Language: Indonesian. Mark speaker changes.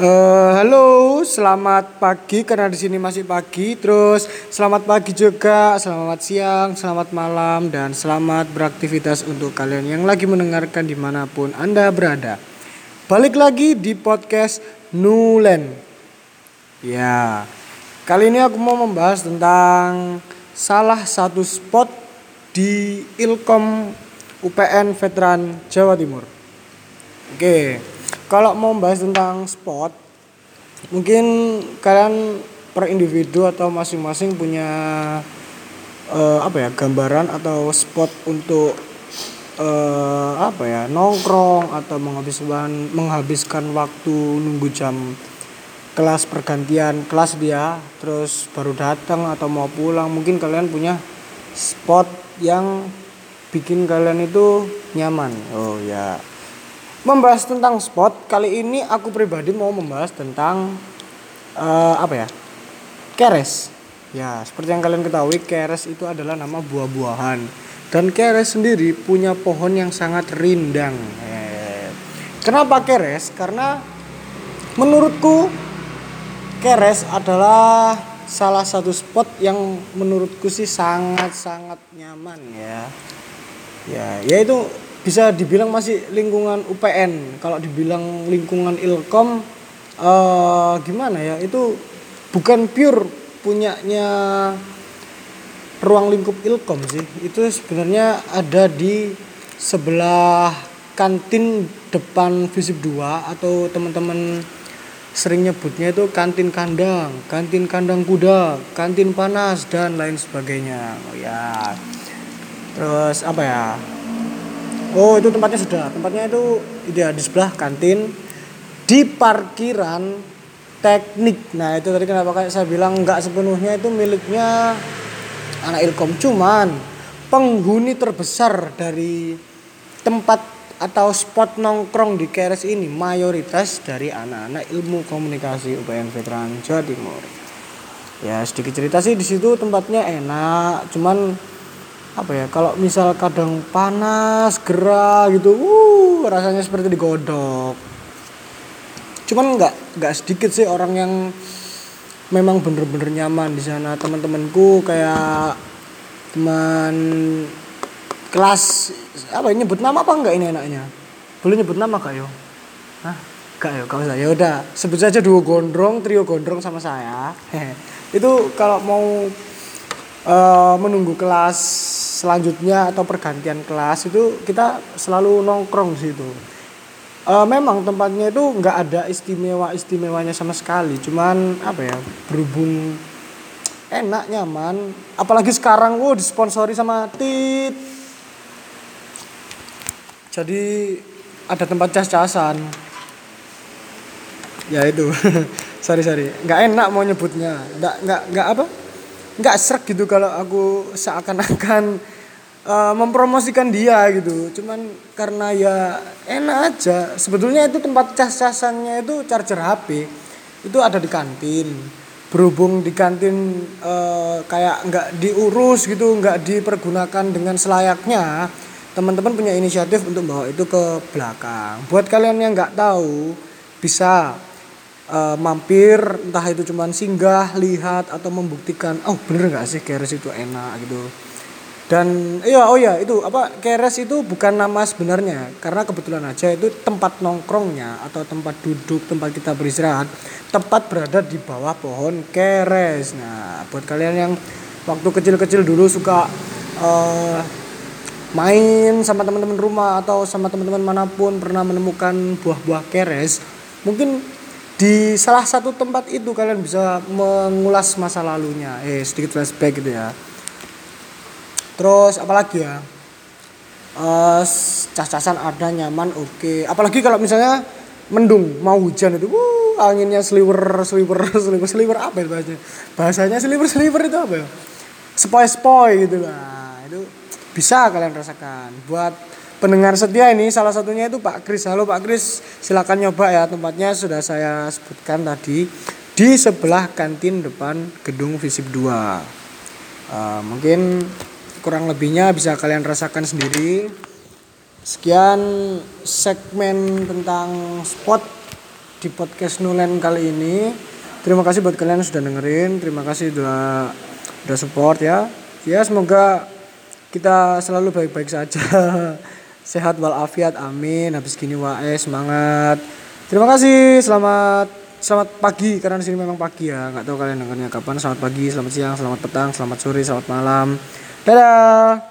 Speaker 1: Uh, halo, selamat pagi karena di sini masih pagi. Terus selamat pagi juga, selamat siang, selamat malam, dan selamat beraktivitas untuk kalian yang lagi mendengarkan di mana pun anda berada. Balik lagi di podcast Nulen. Ya, kali ini aku mau membahas tentang salah satu spot di Ilkom UPN Veteran Jawa Timur. Oke kalau mau bahas tentang spot mungkin kalian per individu atau masing-masing punya uh, apa ya gambaran atau spot untuk uh, apa ya nongkrong atau menghabiskan menghabiskan waktu nunggu jam kelas pergantian kelas dia terus baru datang atau mau pulang. Mungkin kalian punya spot yang bikin kalian itu nyaman. Oh ya membahas tentang spot. Kali ini aku pribadi mau membahas tentang uh, apa ya? Keres. Ya seperti yang kalian ketahui keres itu adalah nama buah-buahan. Dan keres sendiri punya pohon yang sangat rindang. Eh, kenapa keres? Karena menurutku keres adalah salah satu spot yang menurutku sih sangat sangat nyaman ya. Ya yaitu bisa dibilang masih lingkungan UPN kalau dibilang lingkungan Ilkom uh, gimana ya itu bukan pure punyanya ruang lingkup Ilkom sih itu sebenarnya ada di sebelah kantin depan Visip 2 atau teman-teman sering nyebutnya itu kantin kandang, kantin kandang kuda, kantin panas dan lain sebagainya. Oh ya. Terus apa ya? Oh itu tempatnya sudah. Tempatnya itu ya di sebelah kantin di parkiran teknik. Nah itu tadi kenapa kayak saya bilang nggak sepenuhnya itu miliknya anak ilkom. Cuman penghuni terbesar dari tempat atau spot nongkrong di Keres ini mayoritas dari anak-anak ilmu komunikasi UPN Veteran Jawa Timur. Ya sedikit cerita sih di situ tempatnya enak, cuman apa ya kalau misal kadang panas gerah gitu uh rasanya seperti digodok. Cuman nggak nggak sedikit sih orang yang memang bener-bener nyaman di sana. Teman-temanku kayak teman kelas apa ini nyebut nama apa enggak ini enaknya? Boleh nyebut nama kak yo? Hah? Gak ya, kau saya udah sebut saja duo gondrong, trio gondrong sama saya. itu kalau mau uh, menunggu kelas selanjutnya atau pergantian kelas itu kita selalu nongkrong di situ. Uh, memang tempatnya itu nggak ada istimewa istimewanya sama sekali, cuman apa ya berhubung enak nyaman, apalagi sekarang wow disponsori sama Tit. Jadi ada tempat cas-casan. Ya itu, sorry sorry, nggak enak mau nyebutnya, nggak nggak nggak apa? Nggak serak gitu kalau aku seakan-akan uh, mempromosikan dia gitu. Cuman karena ya enak aja. Sebetulnya itu tempat cas-casannya itu charger HP itu ada di kantin. Berhubung di kantin uh, kayak nggak diurus gitu nggak dipergunakan dengan selayaknya teman-teman punya inisiatif untuk bawa itu ke belakang. Buat kalian yang nggak tahu bisa uh, mampir entah itu cuman singgah lihat atau membuktikan oh bener nggak sih keres itu enak gitu. Dan iya oh ya itu apa keres itu bukan nama sebenarnya. Karena kebetulan aja itu tempat nongkrongnya atau tempat duduk tempat kita beristirahat tempat berada di bawah pohon keres nah buat kalian yang waktu kecil-kecil dulu suka uh, main sama teman-teman rumah atau sama teman-teman mana pun pernah menemukan buah-buah keres mungkin di salah satu tempat itu kalian bisa mengulas masa lalunya. Eh sedikit flashback gitu ya. Terus apalagi ya? Uh, cas-casan ada nyaman oke. Okay. apalagi kalau misalnya mendung mau hujan itu uh, anginnya sliver sliver sliver sliver apa itu bahasanya? Bahasanya sliver sliver itu apa ya? Spoi spoi gitu lah. Itu bisa kalian rasakan. Buat pendengar setia ini salah satunya itu Pak Kris. Halo Pak Kris, silakan nyoba ya tempatnya sudah saya sebutkan tadi di sebelah kantin depan gedung Visip 2. Uh, eh, mungkin kurang lebihnya bisa kalian rasakan sendiri. Sekian segmen tentang spot di podcast Nulen kali ini. Terima kasih buat kalian yang sudah dengerin. Terima kasih udah udah support ya. Ya semoga kita selalu baik-baik saja. Sehat walafiat, amin. Habis gini wae semangat. Terima kasih. Selamat selamat pagi karena di sini memang pagi ya. Nggak tahu kalian dengarnya kapan. Selamat pagi, selamat siang, selamat petang, selamat sore, selamat malam. Dadah.